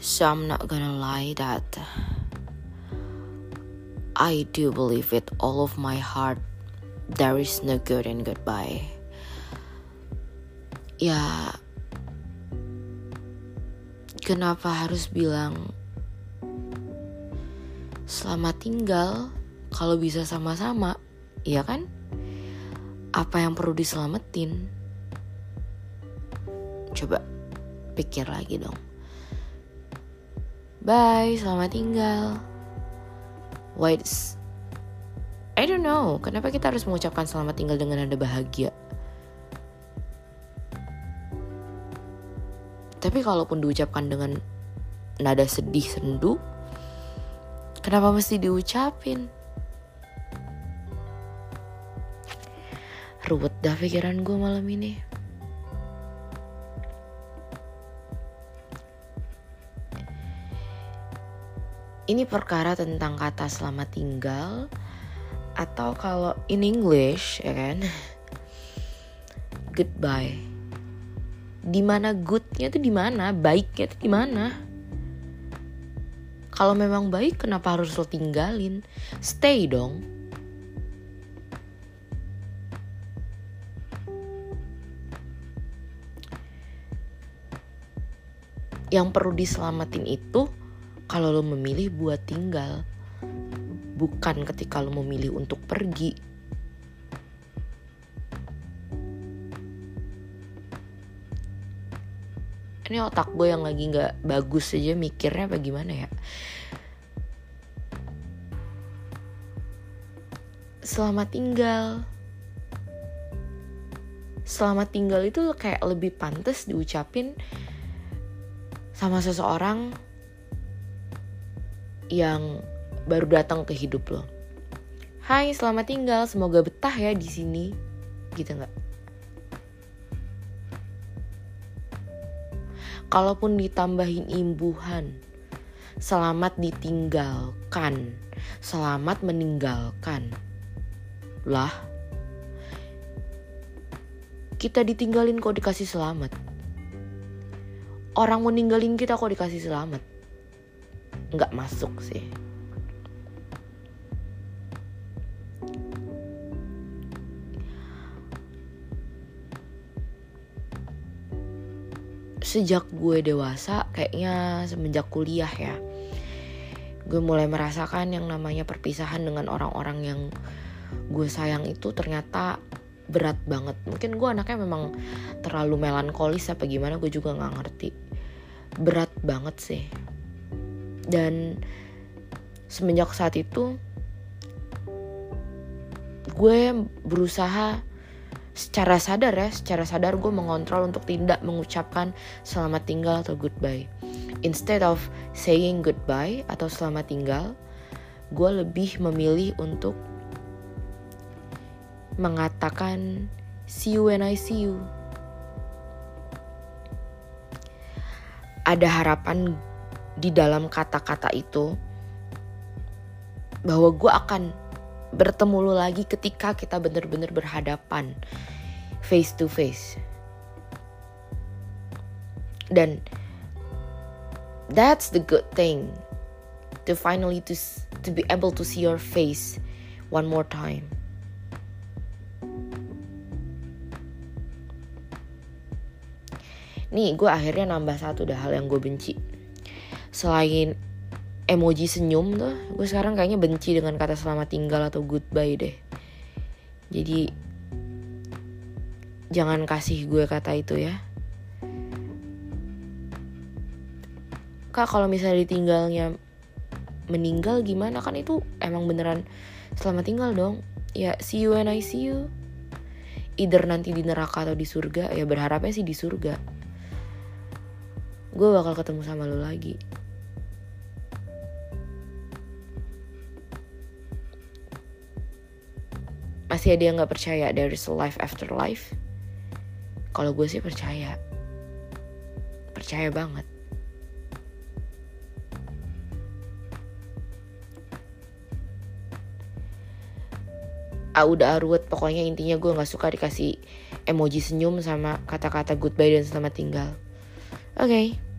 So I'm not gonna lie that I do believe with all of my heart there is no good in goodbye. Ya, kenapa harus bilang selamat tinggal kalau bisa sama-sama, iya kan? Apa yang perlu diselamatin? Coba pikir lagi dong. Bye, selamat tinggal. Wait, I don't know, kenapa kita harus mengucapkan selamat tinggal dengan nada bahagia? Tapi kalaupun diucapkan dengan nada sedih sendu, kenapa mesti diucapin? Ruwet dah pikiran gue malam ini. Ini perkara tentang kata selamat tinggal atau kalau in English ya kan? Goodbye. Di mana goodnya tuh di mana? Baiknya tuh di mana? Kalau memang baik kenapa harus lo tinggalin? Stay dong. Yang perlu diselamatin itu kalau lo memilih buat tinggal, bukan ketika lo memilih untuk pergi. Ini otak gue yang lagi nggak bagus aja mikirnya bagaimana ya? Selamat tinggal. Selamat tinggal itu kayak lebih pantas diucapin sama seseorang yang baru datang ke hidup lo. Hai, selamat tinggal. Semoga betah ya di sini. Gitu nggak? Kalaupun ditambahin imbuhan, selamat ditinggalkan, selamat meninggalkan. Lah, kita ditinggalin kok dikasih selamat. Orang mau ninggalin kita kok dikasih selamat nggak masuk sih. Sejak gue dewasa kayaknya semenjak kuliah ya gue mulai merasakan yang namanya perpisahan dengan orang-orang yang gue sayang itu ternyata berat banget. Mungkin gue anaknya memang terlalu melankolis apa gimana gue juga nggak ngerti. Berat banget sih dan semenjak saat itu gue berusaha secara sadar ya secara sadar gue mengontrol untuk tidak mengucapkan selamat tinggal atau goodbye. Instead of saying goodbye atau selamat tinggal gue lebih memilih untuk mengatakan see you when I see you. Ada harapan di dalam kata-kata itu bahwa gue akan bertemu lo lagi ketika kita bener-bener berhadapan face to face. Dan that's the good thing to finally to to be able to see your face one more time. Nih gue akhirnya nambah satu dah hal yang gue benci selain emoji senyum tuh gue sekarang kayaknya benci dengan kata selamat tinggal atau goodbye deh. Jadi jangan kasih gue kata itu ya. Kak kalau misalnya ditinggalnya meninggal gimana? Kan itu emang beneran selamat tinggal dong. Ya see you and I see you. Either nanti di neraka atau di surga ya berharapnya sih di surga. Gue bakal ketemu sama lo lagi masih ada yang nggak percaya is a life after life. Kalau gue sih percaya. Percaya banget. Ah udah arwet pokoknya intinya gue nggak suka dikasih emoji senyum sama kata-kata goodbye dan selamat tinggal. Oke. okay.